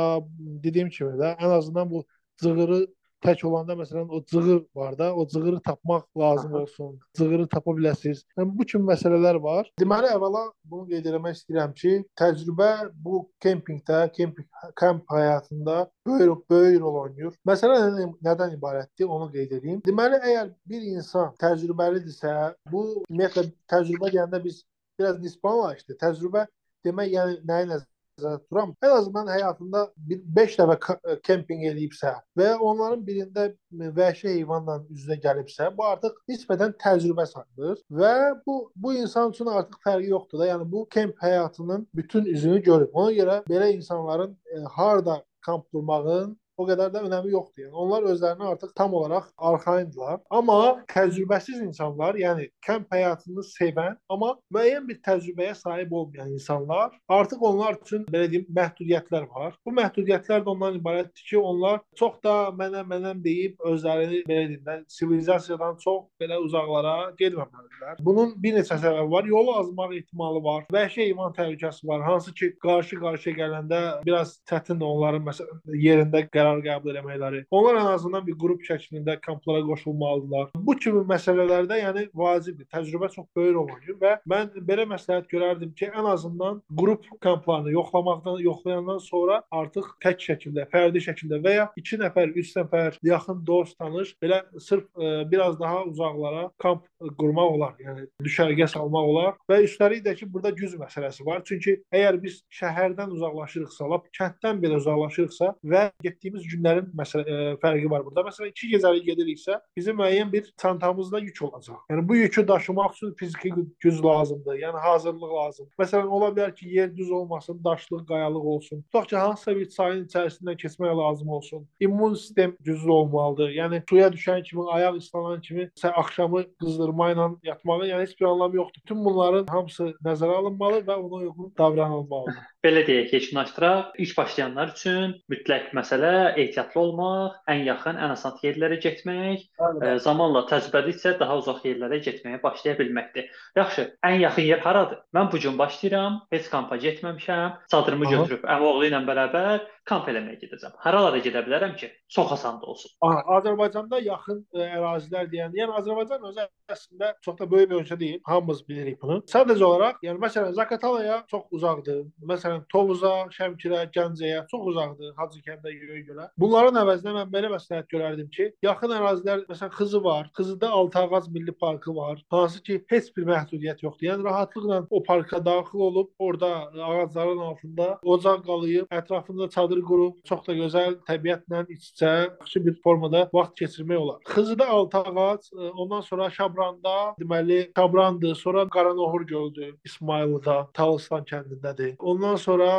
dediyim kimi də ən azından bu cığırı tək olanda məsələn o cığır var da, o cığırı tapmaq lazım olsun. Cığırı tapa biləsiniz. Yəni bu kimi məsələlər var. Deməli əvvəla bunu qeyd etmək istəyirəm ki, təcrübə bu kempinqdə, kempinq kamp həyatında böyük böyük rol oynayır. Məsələ nədən, nədən ibarətdir? Onu qeyd edeyim. Deməli, əgər bir insan təcrübəlidirsə, bu ümumiyyətlə təcrübə deyəndə biz biraz nisbi anlayışdır. Təcrübə demək yəni nəyi nəzərdə tuturam? Ən azından həyatında bir 5 dəfə ka- kempinq edibsə və onların birində vəhşi heyvanla üzə gəlibsə, bu artıq nisbətən təcrübə sayılır və bu bu insan üçün artıq fərqi yoxdur da. Yəni bu kemp həyatının bütün üzünü görüb. Ona görə belə insanların e, harda kamp qurmağın o qədər də önəmi yoxdur. Yəni onlar özlərini artıq tam olaraq arxayındılar. Amma təcrübəsiz insanlar, yəni kamp həyatını sevən, amma müəyyən bir təcrübəyə sahib olmayan insanlar, artıq onlar üçün belə deyim, məhdudiyyətlər var. Bu məhdudiyyətlər də ondan ibarətdir ki, onlar çox da mənə mənəm deyib özlərini belə deyim, sivilizasiyadan çox belə uzaqlara getməməlidirlər. Bunun bir neçə səbəbi var. Yolu azmaq ehtimalı var. Vəhşi heyvan təhlükəsi var. Hansı ki, qarşı-qarşıya gələndə biraz çətindir onların məsələn yerində qərar qəbul etməkləri. Onlar ən azından bir qrup şəklində kamplara qoşulmalıdırlar. Bu kimi məsələlərdə yəni vacibdir. Təcrübə çox böyük rol oynayır və mən belə məsləhət görərdim ki, ən azından qrup kamplarını yoxlamaqdan, yoxlayandan sonra artıq tək şəkildə, fərdi şəkildə və ya 2 nəfər, 3 nəfər yaxın dost, tanış belə sırf e, biraz daha uzaqlara kamp qurmaq olar. Yəni düşərgə salmaq olar və üstəlik də ki, burada güc məsələsi var. Çünki əgər biz şəhərdən uzaqlaşırıqsa, lap kənddən belə uzaqlaşırıqsa və getdiyimiz günlərin məsələ e, fərqi var burada. Məsələn, 2 gecəlik gediriksə, bizim müəyyən bir çantamızda yük olacaq. Yəni bu yükü daşımaq üçün fiziki güc lazımdır. Yəni hazırlıq lazım. Məsələn, ola bilər ki, yer düz olmasın, daşlıq, qayalıq olsun. Tutaq ki, hansısa bir çayın içərisindən keçmək lazım olsun. İmmun sistem güclü olmalıdır. Yəni suya düşən kimi, ayaq islanan kimi sən axşamı qızdırma ilə yatmağın yəni heç bir anlamı yoxdur. Bütün bunların hamısı nəzərə alınmalı və ona uyğun davranılmalıdır. Belə deyək, yekunlaşdıraq. İlk başlayanlar üçün mütləq məsələ ehtiyatlı olmaq, ən yaxın, ən asan yerlərə getmək, e, zamanla təcrübəlikcə daha uzaq yerlərə getməyə başlaya bilməkdir. Yaxşı, ən yaxın yer haradır? Mən bu gün başlayıram, heç kampa getməmişəm, çadırımı Aha. götürüb əmioğlu ilə bərabər kamp eləməyə gedəcəm. Haralara gedə bilərəm ki, çox asan da olsun. Aha, Azərbaycanda yaxın ə, ərazilər deyəndə, yəni Azərbaycan özü əslində çox da böyük bir ölkə deyil. Hamımız bilirik bunu. Sadəcə olaraq, yəni məsələn Zaqatalaya çox uzaqdır. Məsələn Tovuza, Şəmkirə, Gəncəyə çox uzaqdır Hacıkəndə, Göygölə. Bunların əvəzinə mən belə məsləhət görərdim ki, yaxın ərazilər məsələn Xızı var. Xızıda Altıağac Milli Parkı var. Hansı ki, heç bir məhdudiyyət yoxdur. Yəni rahatlıqla o parka daxil olub, orada ağacların altında ocaq qalayıb, ətrafında çadır qurub, çox da gözəl təbiətlə iç-içə yaxşı bir formada vaxt keçirmək olar. Xızıda Altıağac, e, ondan sonra Şabranda, deməli Şabrandır, sonra Qaranohur göldür, İsmayılda, Talıstan kəndindədir. Ondan sonra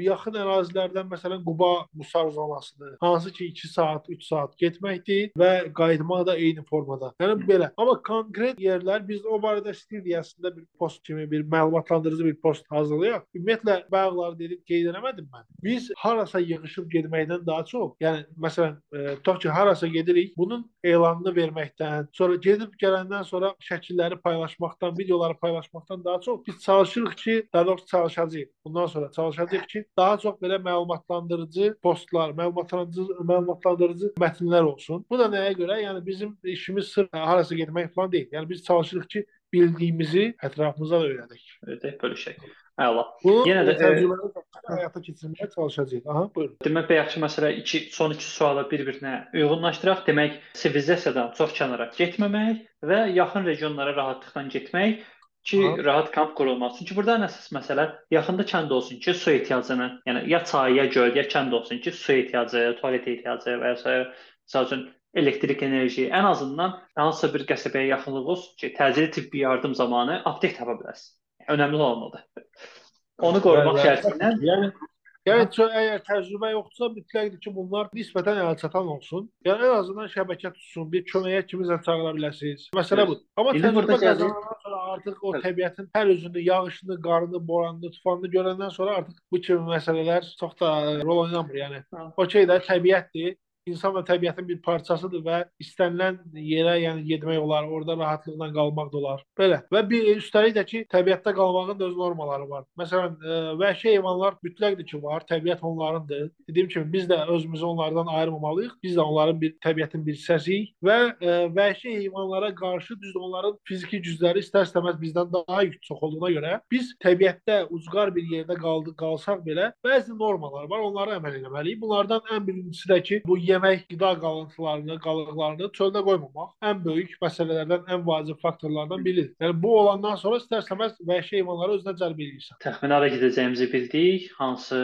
yaxın ərazilərdən məsələn Quba Musar zonasıdır. Hansı ki 2 saat, 3 saat getməkdir və qayıtmaq da eyni formada. Yəni belə. Amma konkret yerlər biz o barədə istəyirdik əslində bir post kimi bir məlumatlandırıcı bir post hazırlayaq. Ümumiyyətlə bayaqlar dedik qeyd eləmədim mən. Biz harasa yığılıb getməkdən daha çox, yəni məsələn, e, tutaq ki, harasa gedirik, bunun elanını verməkdən, sonra gedib gələndən sonra şəkilləri paylaşmaqdan, videoları paylaşmaqdan daha çox biz çalışırıq ki, daha doğrusu çalışacağıq. Bundan sonra çalışacağıq ki, daha çox belə məlumatlandırıcı postlar, məlumatlandırıcı məlumatlandırıcı mətnlər olsun. Bu da nəyə görə? Yəni bizim işimiz sırf harasa getmək falan deyil. Yəni biz çalışırıq ki, bildiyimizi ətrafımıza da öyrədək. Öyle bölüşək. Əla. Bunu Yenə də, e, təcrübəli həyata keçirməyə çalışacağıq. Aha, buyurun. Demək yaxşı məsələ 2 son 2 sualı bir-birinə uyğunlaşdıraq. Demək, sivilizasiyadan çox kənara getməmək və yaxın regionlara rahatlıqla getmək ki, Aha. rahat kamp qurulması. Çünki burada ən əsas məsələ yaxında kənd olsun ki, su ehtiyacını, yəni ya çay, ya göl, ya kənd olsun ki, su ehtiyacı, tualet ehtiyacı və ya məsəl üçün elektrik enerji, ən azından hansısa bir qəsəbəyə yaxınlıq olsun ki, təcili tibbi yardım zamanı aptek tapa biləsən. Önəmli olan odur. Onu qorumaq Bəli, şərti ilə Yəni yəni çö- əgər təcrübə yoxdursa mütləqdir ki, bunlar nisbətən əlçatan olsun. Yəni ən azından şəbəkə tutsun, bir köməyə kimisə çağıra bilərsiniz. Məsələ budur. Amma burada təcrübə qazanandan sonra artıq o təbiətin hər üzünü, yağışını, qarını, boranını, tufanını görəndən sonra artıq bu kimi məsələlər çox da e, rol oynamır. Yəni okey də təbiətdir. İnsan da təbiətin bir parçasıdır və istənilən yerə yəni getmək olar, orada rahatlıqla qalmaq da olar. Belə. Və bir üstəlik də ki, təbiətdə qalmağın da öz normaları var. Məsələn, ə, vəhşi heyvanlar mütləqdir ki, var. Təbiət onlarındır. Dediyim kimi biz də özümüzü onlardan ayırmamalıyıq. Biz də onların bir təbiətin bir hissəsiyik və ə, vəhşi heyvanlara qarşı düzdür onların fiziki gücləri istər-istəməz bizdən daha çox olduğuna görə biz təbiətdə ucqar bir yerdə qaldı qalsaq belə bəzi normalar var. Onlara əməl etməliyik. Bunlardan ən birincisi də ki, bu yemək, qida qalıntılarını, qalıqlarını çöldə qoymamaq ən böyük məsələlərdən, ən vacib faktorlardan biridir. Yəni bu olandan sonra istər-istəməz vəhşi heyvanları özünə cəlb edirsən. Təxminən hara gedəcəyimizi bildik, hansı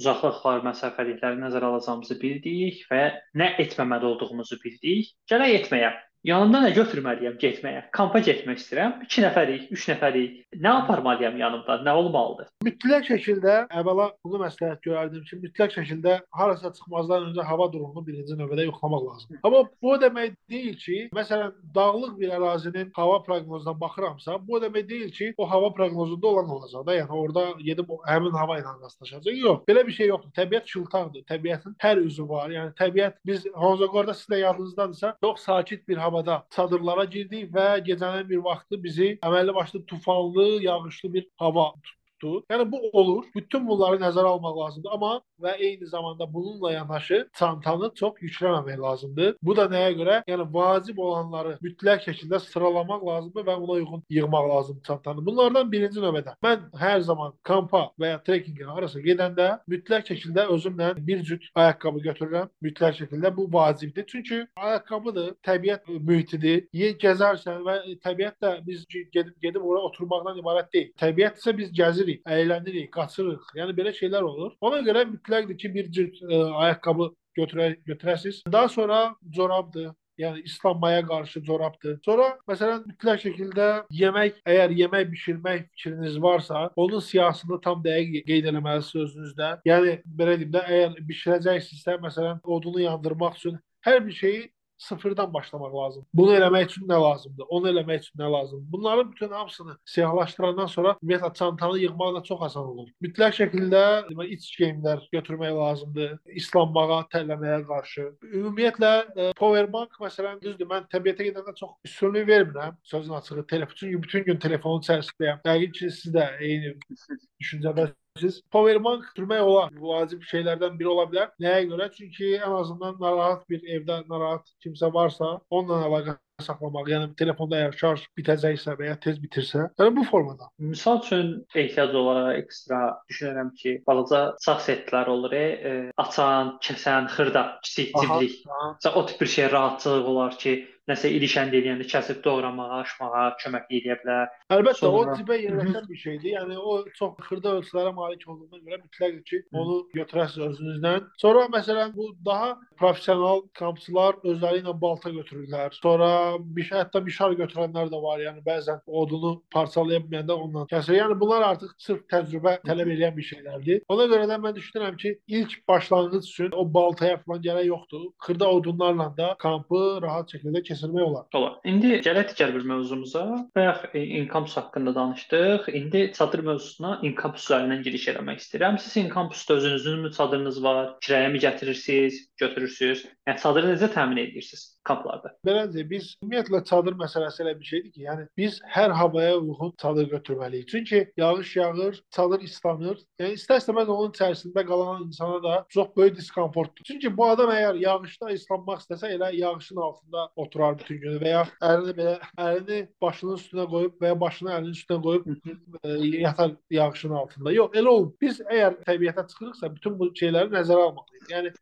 uzaqlıqlar, məsafəlikləri nəzərə alacağımızı bildik və nə etməməli olduğumuzu bildik. Gələk etməyə. Yanımda nə götürməliyəm getməyə? Kampa getmək istəyirəm. 2 nəfərik, 3 nəfərik. Nə aparmalıyam yanımda? Nə olmalıdır? Mütləq şəkildə əvvəla bunu məsləhət görərdim ki, mütləq şəkildə harasa çıxmazdan öncə hava durumunu birinci növbədə yoxlamaq lazımdır. Amma bu demək deyil ki, məsələn, dağlıq bir ərazinin hava proqnozuna baxıramsa, bu demək deyil ki, o hava proqnozunda olan olacaq da, yəni orada gedib həmin hava ilə rastlaşacaq. Yox, belə bir şey yoxdur. Təbiət şıltaqdır. Təbiətin hər üzü var. Yəni təbiət biz Honzagorda sizə yadınızdadırsa, çox sakit bir hava havada çadırlara girdik və gecənin bir vaxtı bizi əməlli başlı tufanlı, yağışlı bir hava tutdu tutdu. Yəni bu olur. Bütün bunları nəzərə almaq lazımdır. Amma və eyni zamanda bununla yanaşı çantanı çox yükləməmək lazımdır. Bu da nəyə görə? Yəni vacib olanları mütləq şəkildə sıralamaq lazımdır və ona uyğun yığmaq lazımdır çantanı. Bunlardan birinci növbədə mən hər zaman kampa və ya trekkingə harasa gedəndə mütləq şəkildə özümlə bir cüt ayaqqabı götürürəm. Mütləq şəkildə bu vacibdir. Çünki ayaqqabıdır, təbiət mühitidir. Yer gəzərsən və təbiət də biz gedib gedib ora oturmaqdan ibarət deyil. Təbiət isə biz gəzirik gülürük, əylənirik, qaçırıq. Yəni belə şeylər olur. Ona görə mütləqdir ki, bir cüt ə, ayaqqabı götürə götürəsiz. Daha sonra corabdır. Yəni islanmaya qarşı corabdır. Sonra məsələn mütləq şəkildə yemək, əgər yemək bişirmək fikriniz varsa, onun siyahısını tam dəqiq qeyd etməlisiniz özünüzdə. Yəni belə deyim də, əgər bişirəcəksinizsə, məsələn, odunu yandırmaq üçün hər bir şeyi sıfırdan başlamaq lazım. Bunu eləmək üçün nə lazımdır? Onu eləmək üçün nə lazımdır? Bunların bütün hamısını siyahlaşdırandan sonra ümumiyyətlə çantanı yığmaq da çox asan olur. Mütləq şəkildə iç geyimlər götürmək lazımdır. İslanmağa, tərləməyə qarşı. Ümumiyyətlə e, powerbank məsələn düzdür, mən təbiətə gedəndə çox üstünlük vermirəm. Sözün açığı telefon çünki bütün gün telefonun içərisindəyəm. Yəqin ki, siz də eyni düşüncədə siz powerbank götürmək olar. Bu vacib şeylərdən biri ola bilər. Nəyə görə? Çünki ən azından narahat bir evdə narahat kimsə varsa, onunla əlaqə saxlamaq, yəni telefonda əgər şarj bitəcəksə və ya tez bitirsə, yəni bu formada. Misal üçün ehtiyac olaraq ekstra düşünürəm ki, balaca sağ setlər olur, e, açan, kəsən, xırda, kiçik ciblik. O tip bir şey rahatçılıq olar ki, nəsə ilişəndə eləyəndə kəsib doğramağa, aşmağa kömək edə bilər. Əlbəttə Sonra... o cibə yerləşən bir şeydir. Yəni o çox xırda ölçülərə malik olduğuna görə mütləq ki, onu götürəsiniz özünüzlə. Sonra məsələn bu daha professional kampçılar özləri ilə balta götürürlər. Sonra bir şey hətta mişar götürənlər də var. Yəni bəzən odunu parçalaya bilməndə onunla kəsir. Yəni bunlar artıq sırf təcrübə tələb edən bir şeylərdir. Ona görə də mən düşünürəm ki, ilk başlanğıc üçün o baltaya falan gərək yoxdur. Xırda odunlarla da kampı rahat şəkildə keçirmək keçirmək olar. Olar. İndi gələk digər bir mövzumuza. Bayaq Incampus haqqında danışdıq. İndi çadır mövzusuna Incampus üzərindən giriş etmək istəyirəm. Siz Incampusda özünüzün çadırınız var, kirayəmi gətirirsiniz, götürürsüz? Yəni çadırı necə təmin edirsiniz kamplarda? Beləncə biz ümumiyyətlə çadır məsələsi elə bir şeydir ki, yəni biz hər havaya uyğun çadır götürməliyik. Çünki yağış yağır, çadır islanır. Yəni istər-istəməz onun içərisində qalan insana da çox böyük diskomfortdur. Çünki bu adam əgər yağışda islanmaq istəsə elə yağışın altında oturar bütün günü və ya əlini belə əlini başının üstünə qoyub və ya başını əlinin üstünə qoyub e, yatar yağışın altında. Yox, elə olmur. Biz əgər təbiətə çıxırıqsa bütün bu şeyləri nəzərə almalıyıq. Yəni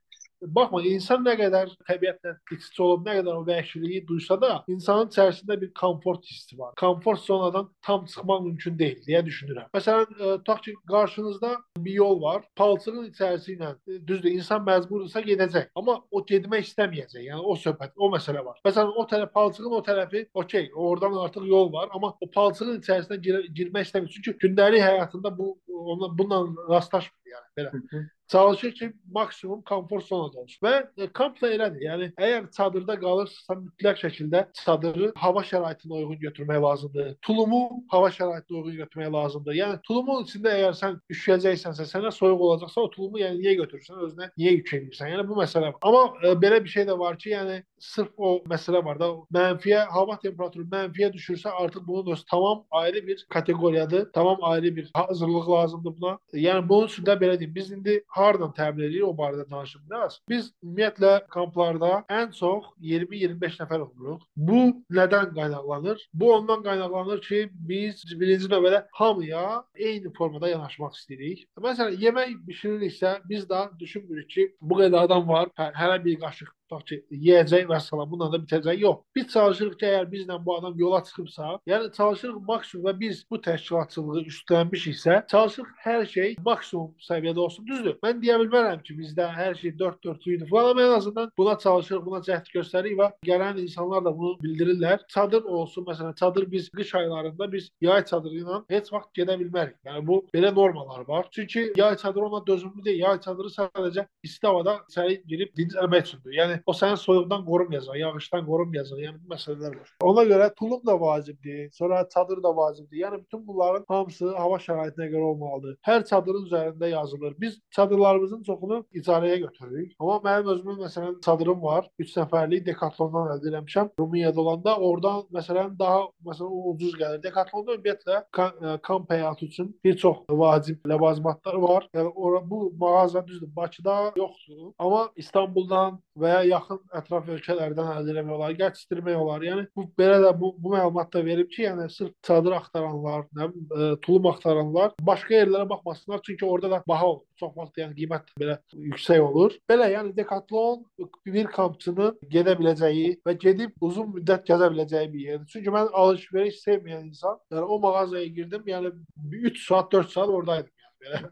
Baxma, insan nə qədər təbiətlə iç-içə olub, nə qədər o vəhşiliyi duysa da, insanın içərisində bir komfort hissi var. Komfort zonadan tam çıxmaq mümkün deyil deyə düşünürəm. Məsələn, ə, e, tutaq ki, qarşınızda bir yol var. Palçığın içərisi ilə e, düzdür, insan məcburdursa gedəcək, amma o getmək istəməyəcək. Yəni o söhbət, o məsələ var. Məsələn, o tərəf palçığın o tərəfi, okey, oradan artıq yol var, amma o palçığın içərisinə gir girmək istəmir. Çünki gündəlik həyatında bu onunla bununla rastlaşmır yəni belə. çalışır ki maksimum konfor zonada olsun. Və e, kamp da elədir. Yəni əgər çadırda qalırsa mütləq şəkildə çadırı hava şəraitinə uyğun götürmək lazımdır. Tulumu hava şəraitinə uyğun götürmək lazımdır. Yəni tulumun içində əgər sən üşüyəcəksənsə, sənə soyuq olacaqsa, o tulumu yəni niyə götürürsən, özünə niyə yük edirsən? Yəni bu məsələ. Amma e, belə bir şey də var ki, yəni sırf o məsələ var da, mənfiyə hava temperaturu mənfiyə düşürsə, artıq bunun öz tamam ayrı bir kateqoriyadır. Tamam ayrı bir hazırlıq lazımdır buna. Yəni bunun üçün də belə deyim, biz indi hardan təmin edirik o barədə danışım biraz. Biz ümumiyyətlə kamplarda ən çox 20-25 nəfər oluruq. Bu nədən qaynaqlanır? Bu ondan qaynaqlanır ki, biz birinci növbədə hamıya eyni formada yanaşmaq istəyirik. Məsələn, yemək bişiririksə, biz də düşünmürük ki, bu qədər adam var, hə, hərə bir qaşıq tutaq ki, yeyəcək və salam bununla da bitəcək. Yox. Biz çalışırıq ki, əgər bizlə bu adam yola çıxıbsa, yəni çalışırıq maksimum və biz bu təşkilatçılığı üstlənmişiksə, çalışırıq hər şey maksimum səviyyədə olsun. Düzdür. Mən deyə bilmərəm ki, bizdə hər şey 4-4 idi falan, amma ən azından buna çalışırıq, buna cəhd göstəririk və gələn insanlar da bunu bildirirlər. Çadır olsun, məsələn, çadır biz qış aylarında biz yay çadırı ilə heç vaxt gedə bilmərik. Yəni bu belə normalar var. Çünki yay çadırı ona dözümlü deyil. Yay çadırı sadəcə isti havada səni girib dincəlmək üçündür. Yəni o səni soyuqdan qorunmayacaq, yağışdan qorunmayacaq. Yəni bu məsələlər var. Ona görə tulum da vacibdir, sonra çadır da vacibdir. Yəni bütün bunların hamısı hava şəraitinə görə olmalıdır. Hər çadırın üzərində yazılır. Biz çadırlarımızın çoxunu icarəyə götürürük. Amma mənim özümün məsələn çadırım var. 3 nəfərlik Decathlon-dan əldə etmişəm. Rumuniyada olanda oradan məsələn daha məsələn ucuz gəlir. Decathlon-da ümumiyyətlə kamp həyatı üçün bir çox vacib ləvazimatlar var. Yəni bu mağaza düzdür, Bakıda yoxdur. Amma İstanbuldan və ya yaxın ətraf ölkələrdən əldə etmək gətirmək olar. Yəni bu belə də bu, bu məlumat da verib ki, yəni sırf çadır axtaranlar, nə ə, tulum axtaranlar başqa yerlərə baxmasınlar, çünki orada da baha olur. Çox vaxt yəni qiymət belə yüksək olur. Belə yəni Decathlon bir kampçının gedə biləcəyi və gedib uzun müddət gəzə biləcəyi bir yerdir. Çünki mən alış-veriş sevməyən insan, yəni o mağazaya girdim, yəni 3 saat, 4 saat oradaydım belə.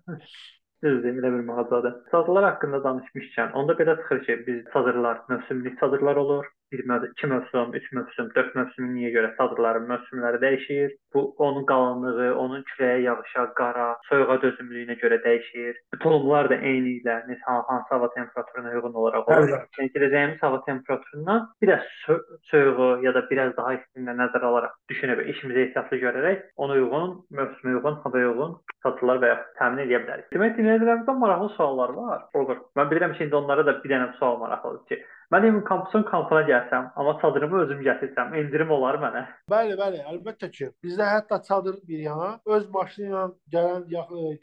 Düzdür, elə bir mağazadır. Çadırlar haqqında danışmışkən, onda belə çıxır ki, biz çadırlar, mövsümlük çadırlar olur. Bir iki mövsüm, üç mövsüm, dörd mövsümünə görə çadırların mövsümləri dəyişir. Bu onun qalınlığı, onun küləyə, yağışa, qara, soyuğa dözümlülüyünə görə dəyişir. Tulumlar da eyni ilə hansı hava temperaturuna uyğun olaraq olur. Yəni girəcəyimiz hava temperaturundan biraz soyuğu ya da biraz daha istini nəzərə alaraq düşünüb işimizə ehtiyatlı görərək ona uyğun, mövsümə uyğun, havaya uyğun çadırlar və ya təmin edə bilərik. Demək, dinləyicilərimizdən maraqlı suallar var. Olur. Mən bilirəm ki, indi onlara da bir dənə sual maraqlıdır ki, Mən evin kampüsün kampına gəlsəm, amma çadırımı özüm gətirsəm, endirim olar mənə? Bəli, bəli, əlbəttə ki. Bizdə hətta çadır bir yana öz maşını ilə gələn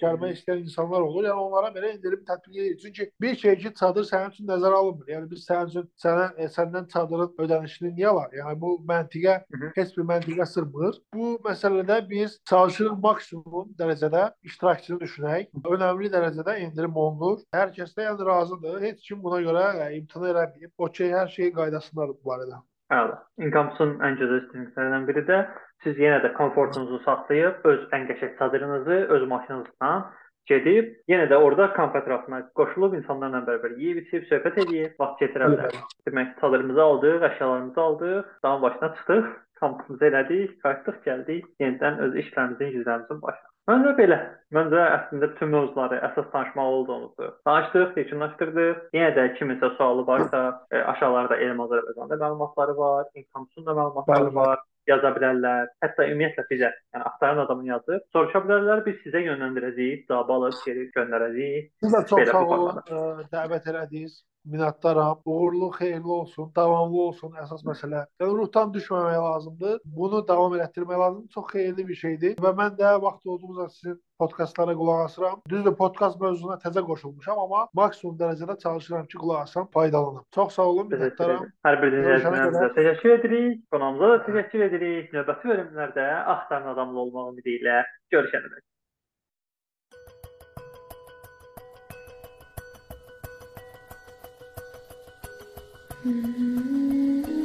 gəlmək istəyən insanlar olur. Yəni onlara belə endirim tətbiq edirik. Çünki bir şey ki, çadır sənin üçün nəzərə alınmır. Yəni biz sənin üçün sənə e, səndən çadırın ödənişini niyə alaq? Yəni bu məntiqə heç bir məntiqə sırmır. Bu məsələdə biz çalışırıq maksimum dərəcədə iştirakçını düşünək. Önəmli dərəcədə endirim olunur. Hər kəs də yəni razıdır. Heç kim buna görə yəni, imtina eləməyib. Okey, hər şey qaydasındadır bu barədə. Bəli. Income-sun ən gözəl üstünlüklərindən biri də siz yenə də komfortunuzu saxlayıb öz ən qəşəng çadırınızı öz maşınınızla gedib yenə də orada kamp ətrafına qoşulub insanlarla bərabər yeyib, içib, söhbət edib, vaxt keçirə bilərsiniz. Demək, çadırımızı aldıq, əşyalarımızı aldıq, dağın başına çıxdıq, kampımızı elədik, qayıtdıq, gəldik, yenidən öz işlərimizin, güzlərimizin başına. Məncə belə. Məncə əslində bütün mövzuları əsas danışmalı olduğumuzu danışdıq, yekunlaşdırdıq. Yenə də kiminsə sualı varsa, e, aşağılarda Elm Azərbaycanda məlumatları var, Inkamsun da məlumatları var yaza bilərlər. Hətta ümumiyyətlə bizə, yəni axtaran adamın yazıb, soruşa bilərlər, biz sizə yönləndirəcəyik, cavab alıb geri göndərəcəyik. Siz də çox sağ olun, dəvət elədiniz minnətdaram. Uğurlu, xeyirli olsun, davamlı olsun əsas məsələ. Yəni ruhdan düşməmək lazımdır. Bunu davam etdirmək lazımdır. Çox xeyirli bir şeydir. Və mən də vaxt olduğumuzda sizin podkastlara qulaq asıram. Düzdür, podkast mövzusuna təzə qoşulmuşam, amma maksimum dərəcədə çalışıram ki, qulaq asam, faydalanım. Çox sağ olun, minnətdaram. Hər bir dinləyicimizə təşəkkür edirik. Qonağımıza da təşəkkür edirik. Növbəti bölümlərdə axtaran adamlı olmaq ümidi ilə görüşənədək. Mm-hmm.